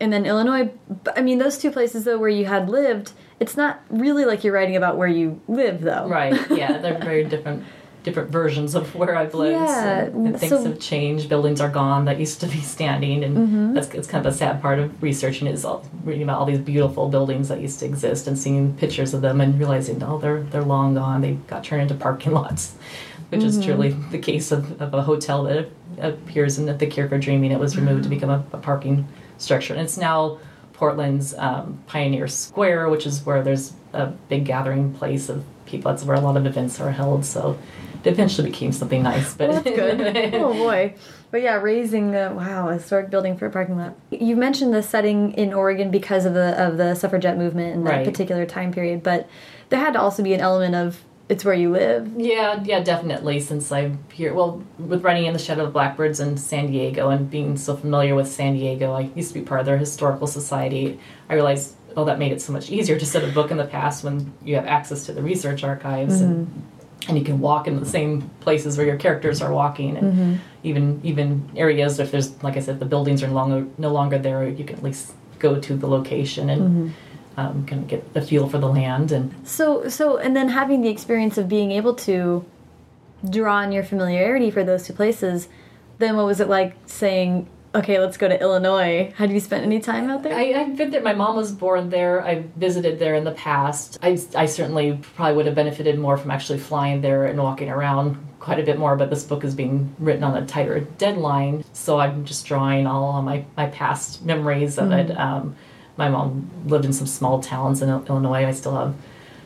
and then Illinois. But, I mean, those two places though where you had lived, it's not really like you're writing about where you live though. Right. Yeah, they're very different different versions of where I've lived. Yeah, and, and things so- have changed. Buildings are gone that used to be standing, and Mm-hmm. that's it's kind of a sad part of researching is all, reading about all these beautiful buildings that used to exist and seeing pictures of them and realizing oh they're they're long gone. They got turned into parking lots, which Mm-hmm. is truly the case of, of a hotel that appears in the Cure for Dreaming. It was removed to become a, a parking structure, and it's now. Portland's um, Pioneer Square, which is where there's a big gathering place of people. That's where a lot of events are held. So it eventually became something nice. But Well, that's good. oh boy. But yeah, raising a wow, a historic building for a parking lot. You mentioned the setting in Oregon because of the of the suffragette movement in that Right. particular time period, but there had to also be an element of it's where you live. Yeah, yeah, definitely. Since I'm here, well, with writing in the Shadow of Blackbirds in San Diego and being so familiar with San Diego, I used to be part of their historical society. I realized, oh, that made it so much easier to set a book in the past when you have access to the research archives and mm-hmm. and you can walk in the same places where your characters are walking, and mm-hmm. even even areas if there's like I said, the buildings are no longer no longer there, you can at least go to the location and. Mm-hmm. Um, kind of get the feel for the land and So so and then having the experience of being able to draw on your familiarity for those two places, then what was it like saying, Okay, let's go to Illinois? Had you spent any time out there? I, I've been there. My mom was born there. I visited there in the past. I, I certainly probably would have benefited more from actually flying there and walking around quite a bit more. But this book is being written on a tighter deadline, so I'm just drawing all on my, my past memories of it. Um, my mom lived in some small towns in Illinois. I still have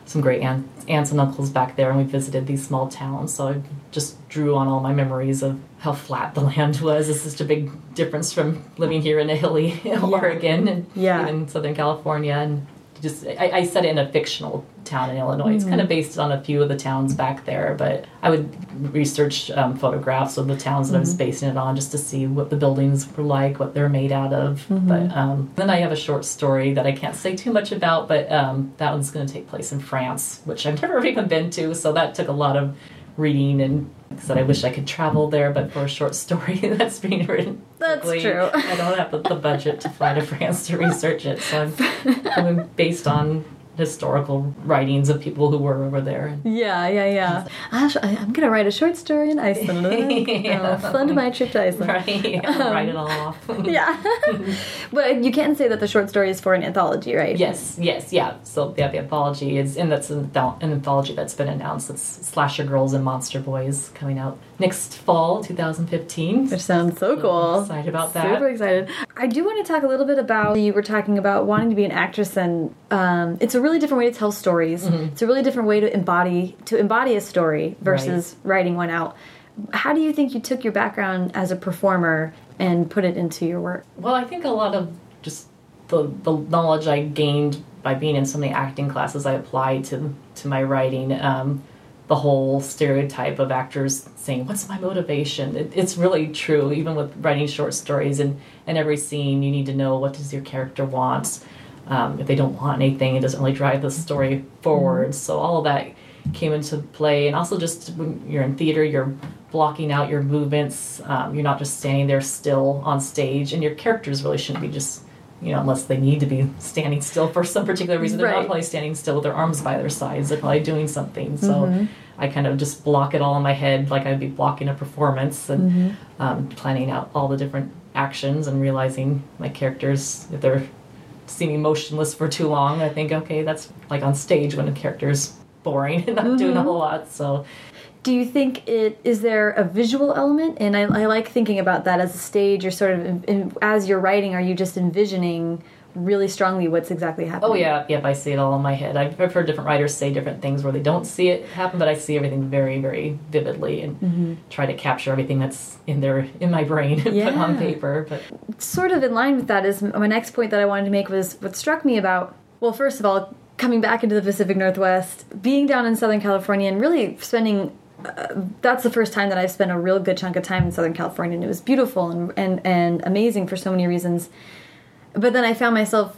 some great aunt, aunts and uncles back there, and we visited these small towns. So I just drew on all my memories of how flat the land was. It's such a big difference from living here in a hilly Oregon and Yeah. even Southern California, and just I, I set it in a fictional town in Illinois. It's kind of based on a few of the towns back there, but I would research um, photographs of the towns that I was basing it on just to see what the buildings were like, what they're made out of. But um, then I have a short story that I can't say too much about, but um, that one's going to take place in France, which I've never even been to, so that took a lot of reading and said I wish I could travel there, but for a short story that's being written, That's quickly, true. I don't have the, budget to fly to France to research it, so I'm, I'm based on historical writings of people who were over there. Yeah, yeah, yeah. Ash, I, I'm gonna write a short story in Iceland. Yeah. I'll fund my trip to Iceland. Right, I'll write it all off. Yeah, but you can't say that the short story is for an anthology, right? Yes, yes, yeah. So yeah, the anthology is, and that's an, an anthology that's been announced. It's Slasher Girls and Monster Boys coming out next fall, 2015. Which sounds so So cool. Excited about that. Super excited. I do want to talk a little bit about you were talking about wanting to be an actress, and um, it's a really different way to tell stories. Mm-hmm. It's a really different way to embody to embody a story versus writing one out. How do you think you took your background as a performer and put it into your work? Well, I think a lot of just the, the knowledge I gained by being in so many acting classes I applied to to my writing. Um, the whole stereotype of actors saying, "What's my motivation?" It, it's really true. Even with writing short stories and and every scene, you need to know what does your character want. Um, if they don't want anything, it doesn't really drive the story forward. So all of that came into play, and also just when you're in theater, you're blocking out your movements. Um, you're not just standing there still on stage, and your characters really shouldn't be just. You know, unless they need to be standing still for some particular reason, they're Right. not probably standing still with their arms by their sides. They're probably doing something. So I kind of just block it all in my head, like I'd be blocking a performance and um, planning out all the different actions and realizing my characters, if they're seeming motionless for too long, I think, okay, that's like on stage when a character's boring and not doing a mm-hmm. whole lot. So Do you think it is there a visual element? And I, I like thinking about that as a stage. You're sort of in, in, as you're writing, are you just envisioning really strongly what's exactly happening? Oh yeah, yep. I see it all in my head. I've, I've heard different writers say different things where they don't see it happen, but I see everything very, very vividly and try to capture everything that's in there in my brain and put on paper. But sort of in line with that is my next point that I wanted to make was what struck me about well first of all coming back into the Pacific Northwest being down in Southern California and really spending uh, that's the first time that I've spent a real good chunk of time in Southern California and it was beautiful and and, and amazing for so many reasons but then I found myself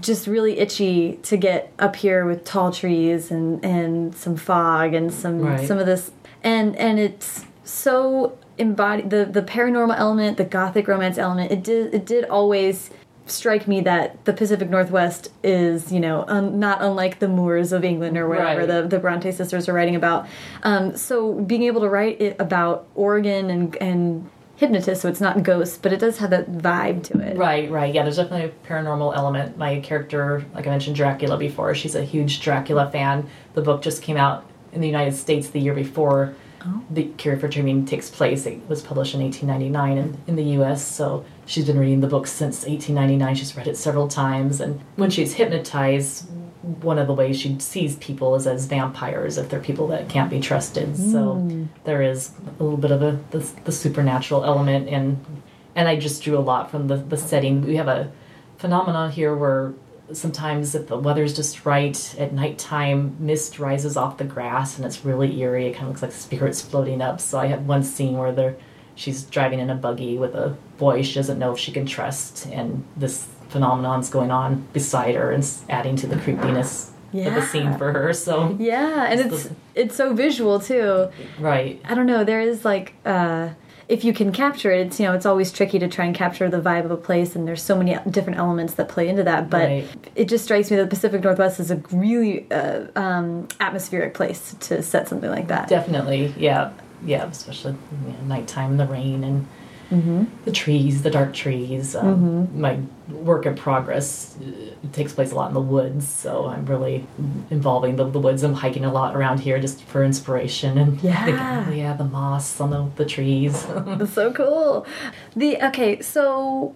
just really itchy to get up here with tall trees and and some fog and some Right. some of this and and it's so embodied the the paranormal element the gothic romance element it did it did always strike me that the Pacific Northwest is, you know, un not unlike the Moors of England or whatever Right. the, the Bronte sisters are writing about. Um, so being able to write it about Oregon and, and hypnotists, so it's not ghosts, but it does have that vibe to it. Right, right. Yeah, there's definitely a paranormal element. My character, like I mentioned Dracula before, she's a huge Dracula fan. The book just came out in the United States the year before oh. the Cure for Dreaming takes place. It was published in 1899 in, in the US, so she's been reading the book since 1899. She's read it several times, and when she's hypnotized, one of the ways she sees people is as vampires if they're people that can't be trusted. So hmm. there is a little bit of a the, the supernatural element, and and I just drew a lot from the the setting. We have a phenomenon here where sometimes if the weather's just right at nighttime mist rises off the grass and it's really eerie it kind of looks like spirits floating up so i have one scene where they're she's driving in a buggy with a boy she doesn't know if she can trust and this phenomenon's going on beside her and adding to the creepiness of the scene for her so Yeah, and it's it's so visual too. right I don't know. There is like uh, if you can capture it, it's you know it's always tricky to try and capture the vibe of a place, and there's so many different elements that play into that. But Right. it just strikes me that the Pacific Northwest is a really uh, um, atmospheric place to set something like that. definitely yeah yeah especially you know, nighttime the rain and Mm-hmm. the trees, the dark trees. Um, My work in progress uh, takes place a lot in the woods, so I'm really involving the, the woods. I'm hiking a lot around here just for inspiration and Yeah. thinking, oh, yeah, the moss on the, the trees. That's so cool. The okay, so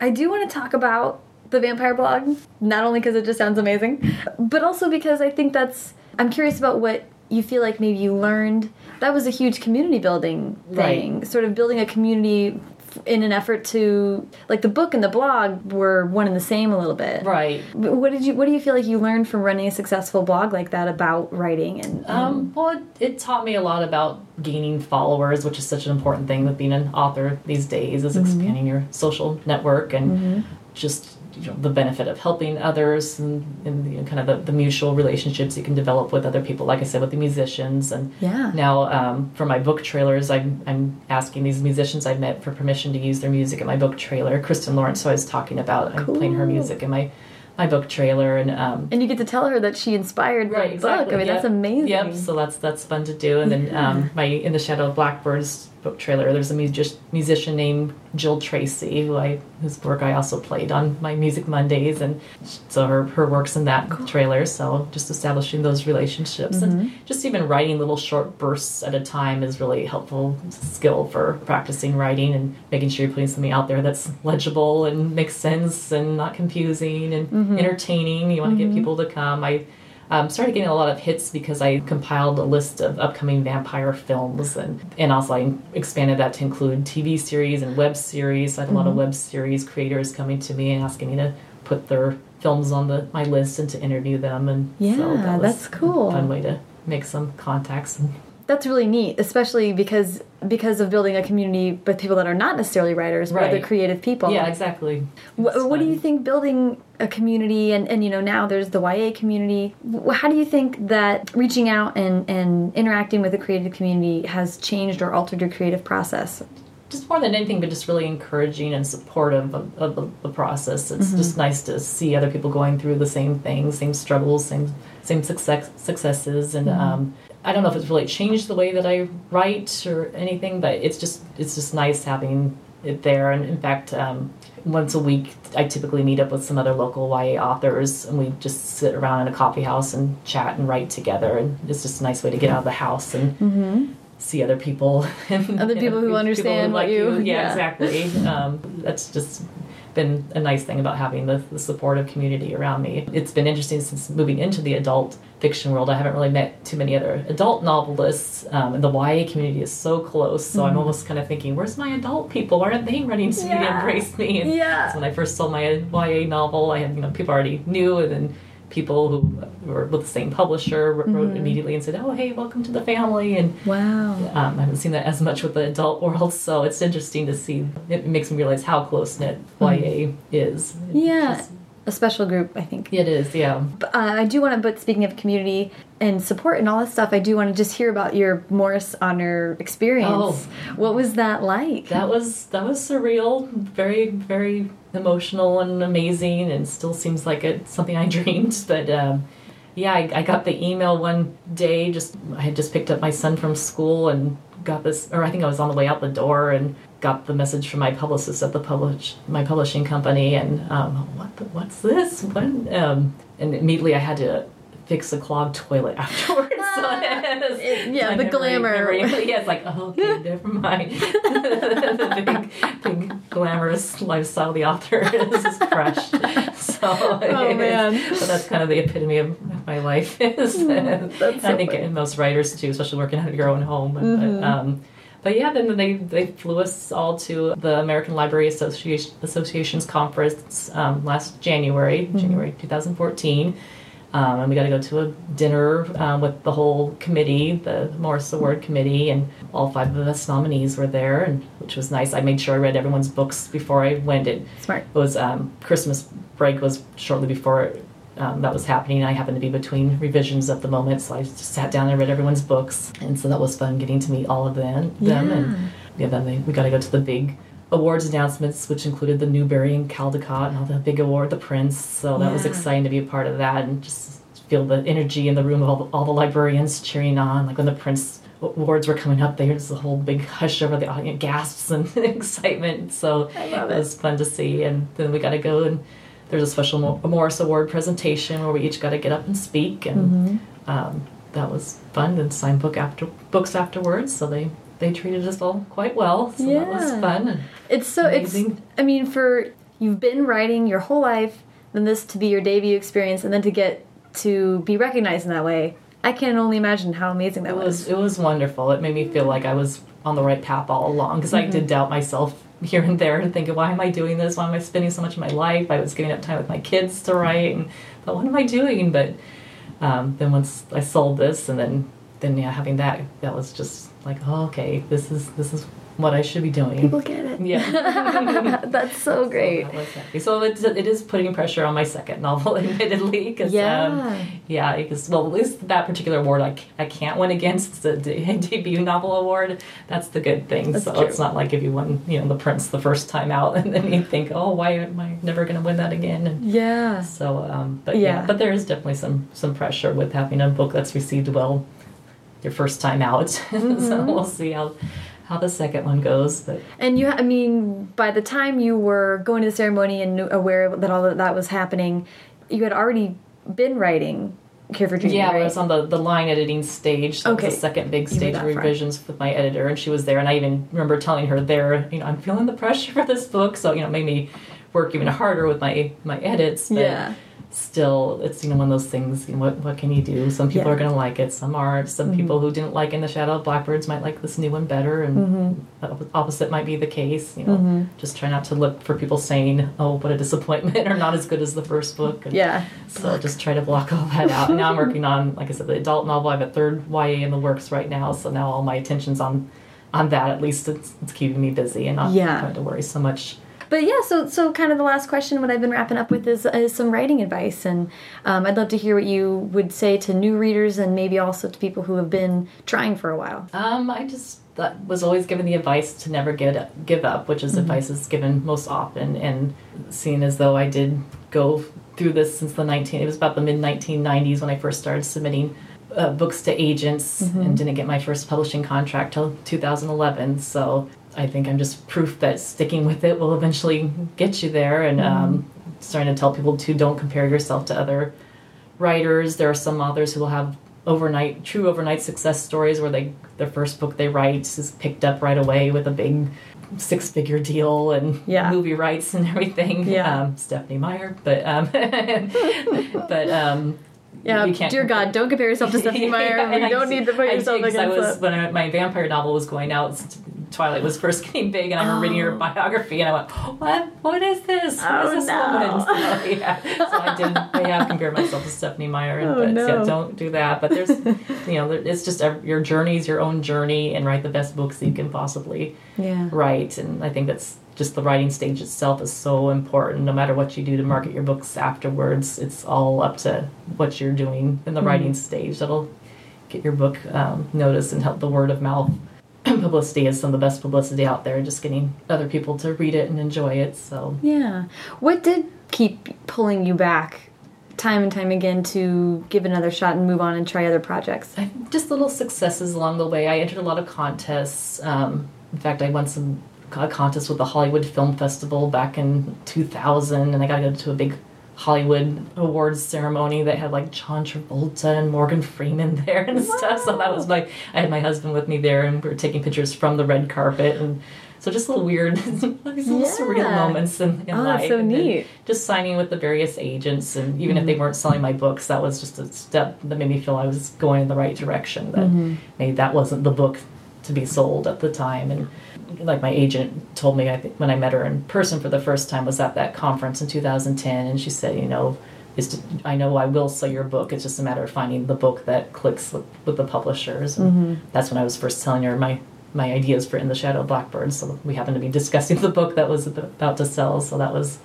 I do want to talk about the vampire blog, not only because it just sounds amazing, but also because I think that's I'm curious about what you feel like maybe you learned. That was a huge community building thing, Right. sort of building a community in an effort to like the book and the blog were one and the same a little bit. Right. What did you what do you feel like you learned from running a successful blog like that about writing and, and Um, well, it, it taught me a lot about gaining followers, which is such an important thing with being an author these days, is expanding your social network and just you know, the benefit of helping others and, and you know, kind of the, the mutual relationships you can develop with other people. Like I said, with the musicians and Yeah. now um, for my book trailers, I'm I'm asking these musicians I've met for permission to use their music in my book trailer. Kristen Lawrence, who I was talking about, I'm playing her music in my my book trailer and. Um, and you get to tell her that she inspired Right, exactly. book. I mean, Yep. that's amazing. Yep. So that's that's fun to do. And then Yeah. um, my In the Shadow of Blackbirds book trailer. There's a music, musician named Jill Tracy who I whose work I also played on my Music Mondays, and so her her works in that trailer. So just establishing those relationships Mm-hmm. and just even writing little short bursts at a time is really helpful skill for practicing writing and making sure you're putting something out there that's legible and makes sense and not confusing and Mm-hmm. entertaining. You want to get people to come. I um, started getting a lot of hits because I compiled a list of upcoming vampire films, and and also I expanded that to include TV series and web series. I had a lot of web series creators coming to me and asking me to put their films on the my list and to interview them, and so Yeah, that was that's cool. A fun way to make some contacts. That's really neat, especially because because of building a community with people that are not necessarily writers, but other creative people. yeah, exactly. What, what do you think building a community and, and you know now there's the YA community how do you think that reaching out and, and interacting with the creative community has changed or altered your creative process just more than anything, but just really encouraging and supportive of, of the, the process. It's just nice to see other people going through the same things, same struggles, same same success successes, and um, I don't know if it's really changed the way that I write or anything, but it's just it's just nice having it there. And in fact, um, once a week, I typically meet up with some other local YA authors, and we just sit around in a coffee house and chat and write together. And it's just a nice way to get out of the house and see other people and Mm-hmm. Other people who understand what like you- yeah, yeah. exactly um, that's just been a nice thing about having the, the supportive community around me it's been interesting since moving into the adult fiction world i haven't really met too many other adult novelists um, and the ya community is so close so i'm almost kind of thinking where's my adult people why aren't they running to me to Mm-hmm. Yeah. embrace me and Yeah. so when i first sold my ya novel i had you know people already knew and then people who were with the same publisher wrote Mm-hmm. immediately and said oh hey welcome to the family and wow um, I haven't seen that as much with the adult world, so it's interesting to see. It makes me realize how close knit YA is. Mm-hmm. yeah Just- a special group i think it is. Yeah. But, uh, I do want to, but speaking of community and support and all that stuff, I do want to just hear about your Morris Honor experience. Oh. What was that like? That was that was surreal, very very emotional and amazing, and still seems like it's something I dreamed. But um, yeah, I, I got the email one day. Just I had just picked up my son from school and got this, or I think I was on the way out the door and got the message from my publicist at the publish my publishing company, and um, what the, what's this? When um, and immediately I had to fix a clogged toilet afterwards. So it- yeah, the glamour. yeah, it's like oh, okay, never mind. the big, big glamorous lifestyle the author is crushed. So, Oh, man. so that's kind of the epitome of my life. Is That's so I think funny. Mm-hmm. most writers too, especially working out of your own home. But, um, but yeah, then they they flew us all to the American Library Association Association's conference um, last January, Mm-hmm. January 2014. Um, and we got to go to a dinner uh, with the whole committee, the Morris Award committee, and all five of us nominees were there, and which was nice. I made sure I read everyone's books before I went. It Smart. it was um, Christmas break was shortly before um, that was happening. I happened to be between revisions at the moment, so I just sat down and read everyone's books, and so that was fun getting to meet all of them. them Yeah. and yeah, then they, we got to go to the big awards announcements, which included the Newbery and Caldecott and all the big award, the Printz. So that was exciting to be a part of that and just feel the energy in the room of all the, all the librarians cheering on. Like when the Printz awards were coming up, there was a whole big hush over the audience, gasps and excitement. So I love it it. was fun to see. And then we got to go and there's a special Mo- Morris Award presentation where we each got to get up and speak, and um, that was fun. And sign book after books afterwards, so they they treated us all quite well. So that was fun. It's so Amazing. it's. I mean, for you've been writing your whole life, then this to be your debut experience, and then to get to be recognized in that way. I can only imagine how amazing that It was. was it was wonderful. It made me feel like I was on the right path all along because I did doubt myself here and there and thinking, why am I doing this? Why am I spending so much of my life? I was giving up time with my kids to write, and but what am I doing? But um, then once I sold this, and then then yeah, having that, that was just like, oh, okay, this is this is what I should be doing. People get it. Yeah. That's so great. So, so it's, it is putting pressure on my second novel, admittedly. Cause, Yeah. Um, yeah, because, well, at least that particular award i can't win against. The de- debut novel award. That's the good thing. That's so true. it's not like if you won, you know, The Printz the first time out and then you think, oh, why am I never going to win that again? And Yeah. so, um, but Yeah. yeah. but there is definitely some, some pressure with having a book that's received well your first time out. Mm-hmm. so we'll see how, how the second one goes. But And you, I mean, by the time you were going to the ceremony and knew- aware that all of that was happening, you had already been writing Cure for Dreaming, Yeah, right? I was on the, the line editing stage. So Okay. was the second big stage of far. revisions with my editor, and she was there. And I even remember telling her there, you know, I'm feeling the pressure for this book, so you know, it made me work even harder with my my edits. But Yeah. Still, it's you know one of those things. You know, what what can you do? Some people Yeah. are going to like it, some aren't. Some mm-hmm. people who didn't like In the Shadow of Blackbirds might like this new one better, and mm-hmm. the opposite might be the case. You know, mm-hmm. just try not to look for people saying, "Oh, what a disappointment," or "Not as good as the first book." And yeah. so just try to block all that out. now I'm working on, like I said, the adult novel. I have a third YA in the works right now, so now all my attention's on on that. At least it's, it's keeping me busy and not Yeah. having to worry so much. But yeah, so so kind of the last question, what I've been wrapping up with is, is some writing advice, and um, I'd love to hear what you would say to new readers, and maybe also to people who have been trying for a while. Um, I just that was always given the advice to never get up, give up, which is advice is given most often. And seeing as though I did go through this since the 19, it was about the mid 1990s when I first started submitting uh, books to agents and didn't get my first publishing contract till 2011. So I think I'm just proof that sticking with it will eventually get you there. And um, starting to tell people to don't compare yourself to other writers. There are some authors who will have overnight, true overnight success stories where they their first book they write is picked up right away with a big six figure deal and Yeah. movie rights and everything. Yeah. Um, Stephenie Meyer, but um, but um, Yeah, dear God, don't compare yourself to Stephenie Meyer. and you I don't did- need to put I yourself did, 'cause I against was, it. when I, my vampire novel was going out. Twilight was first getting big, and I remember reading her Oh. biography, and I went, "What? What is this? What Oh, is this no. woman?" So, yeah, so I did. I have compared myself to Stephenie Meyer, Oh, but no. yeah, don't do that. But there's, you know, it's just ev- your journey is your own journey, and write the best books that you can possibly Yeah. write. And I think that's just the writing stage itself is so important. No matter what you do to market your books afterwards, it's all up to what you're doing in the writing stage. That'll get your book um, noticed and help the word of mouth. publicity is some of the best publicity out there. Just getting other people to read it and enjoy it. So Yeah. What did keep pulling you back time and time again to give another shot and move on and try other projects? Just little successes along the way. I entered a lot of contests. Um, in fact, I won some a contest with the Hollywood Film Festival back in 2000, and I got to go to a big Hollywood awards ceremony that had like John Travolta and Morgan Freeman there and stuff. So that was my. I had my husband with me there, and we were taking pictures from the red carpet, and so just a little weird, these little Yeah. surreal moments in, in Oh, life. so neat. Just signing with the various agents, and even if they mm-hmm. weren't selling my books, that was just a step that made me feel I was going in the right direction. That mm-hmm. maybe that wasn't the book to be sold at the time, and like my agent told me, I think when I met her in person for the first time was at that conference in 2010, and she said, you know. Is to, I know I will sell your book. It's just a matter of finding the book that clicks with, with the publishers. And That's when I was first telling her my my ideas for In the Shadow of Blackbird. So we happened to be discussing the book that was about to sell. So that was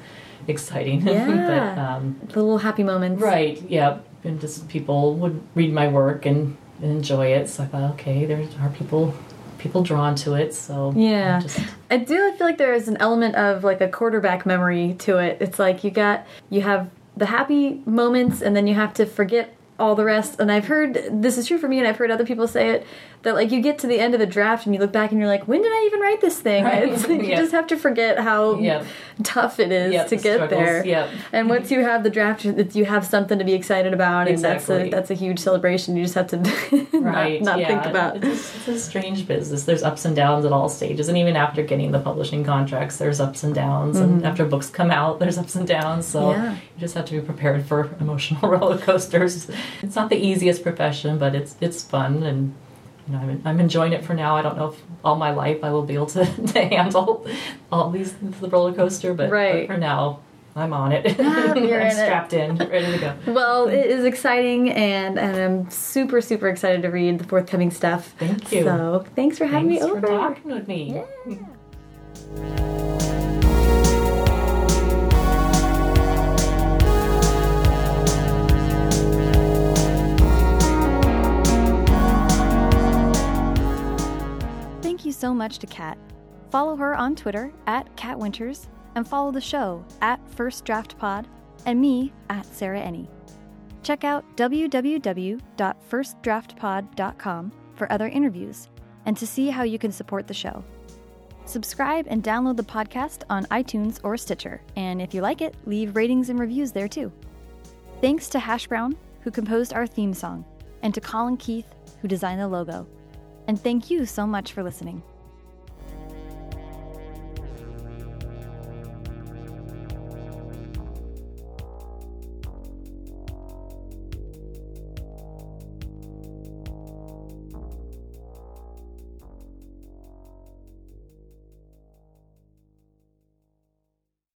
exciting. Yeah. but, um, The little happy moments. right. Yeah. And just people would read my work and, and enjoy it. So I thought, okay, there are people people drawn to it. So Yeah. just I do feel like there is an element of like a quarterback memory to it. It's like you got you have the happy moments and then you have to forget all the rest. And I've heard this is true for me and I've heard other people say it that like you get to the end of the draft and you look back and you're like, when did I even write this thing? Right. It's like you just have to forget how Yeah. tough it is Yep, to the get struggles, there. yep. And once you have the draft, you have something to be excited about, and that's a that's a huge celebration. You just have to not, right. not yeah. think about. It's, it's a strange business. There's ups and downs at all stages, and even after getting the publishing contracts, there's ups and downs. And after books come out, there's ups and downs. So Mm-hmm. Yeah. you just have to be prepared for emotional roller coasters. It's not the easiest profession, but it's it's fun and you know, I'm, I'm enjoying it for now. I don't know if all my life I will be able to, to handle all these the roller coaster, but, Right. but for now I'm on it. Ah, you're I'm in it. strapped in, ready to go. Well, it is exciting, and, and I'm super, super excited to read the forthcoming stuff. Thank you. So, thanks for having Thanks me for talking with me. Thank so much to Cat. Follow her on Twitter at Cat Winters and follow the show at First Draft Pod and me at Sarah Enni. Check out www.firstdraftpod.com for other interviews and to see how you can support the show. Subscribe and download the podcast on iTunes or Stitcher, and if you like it, leave ratings and reviews there too. Thanks to Hash Brown, who composed our theme song, and to Colin Keith, who designed the logo. And thank you so much for listening.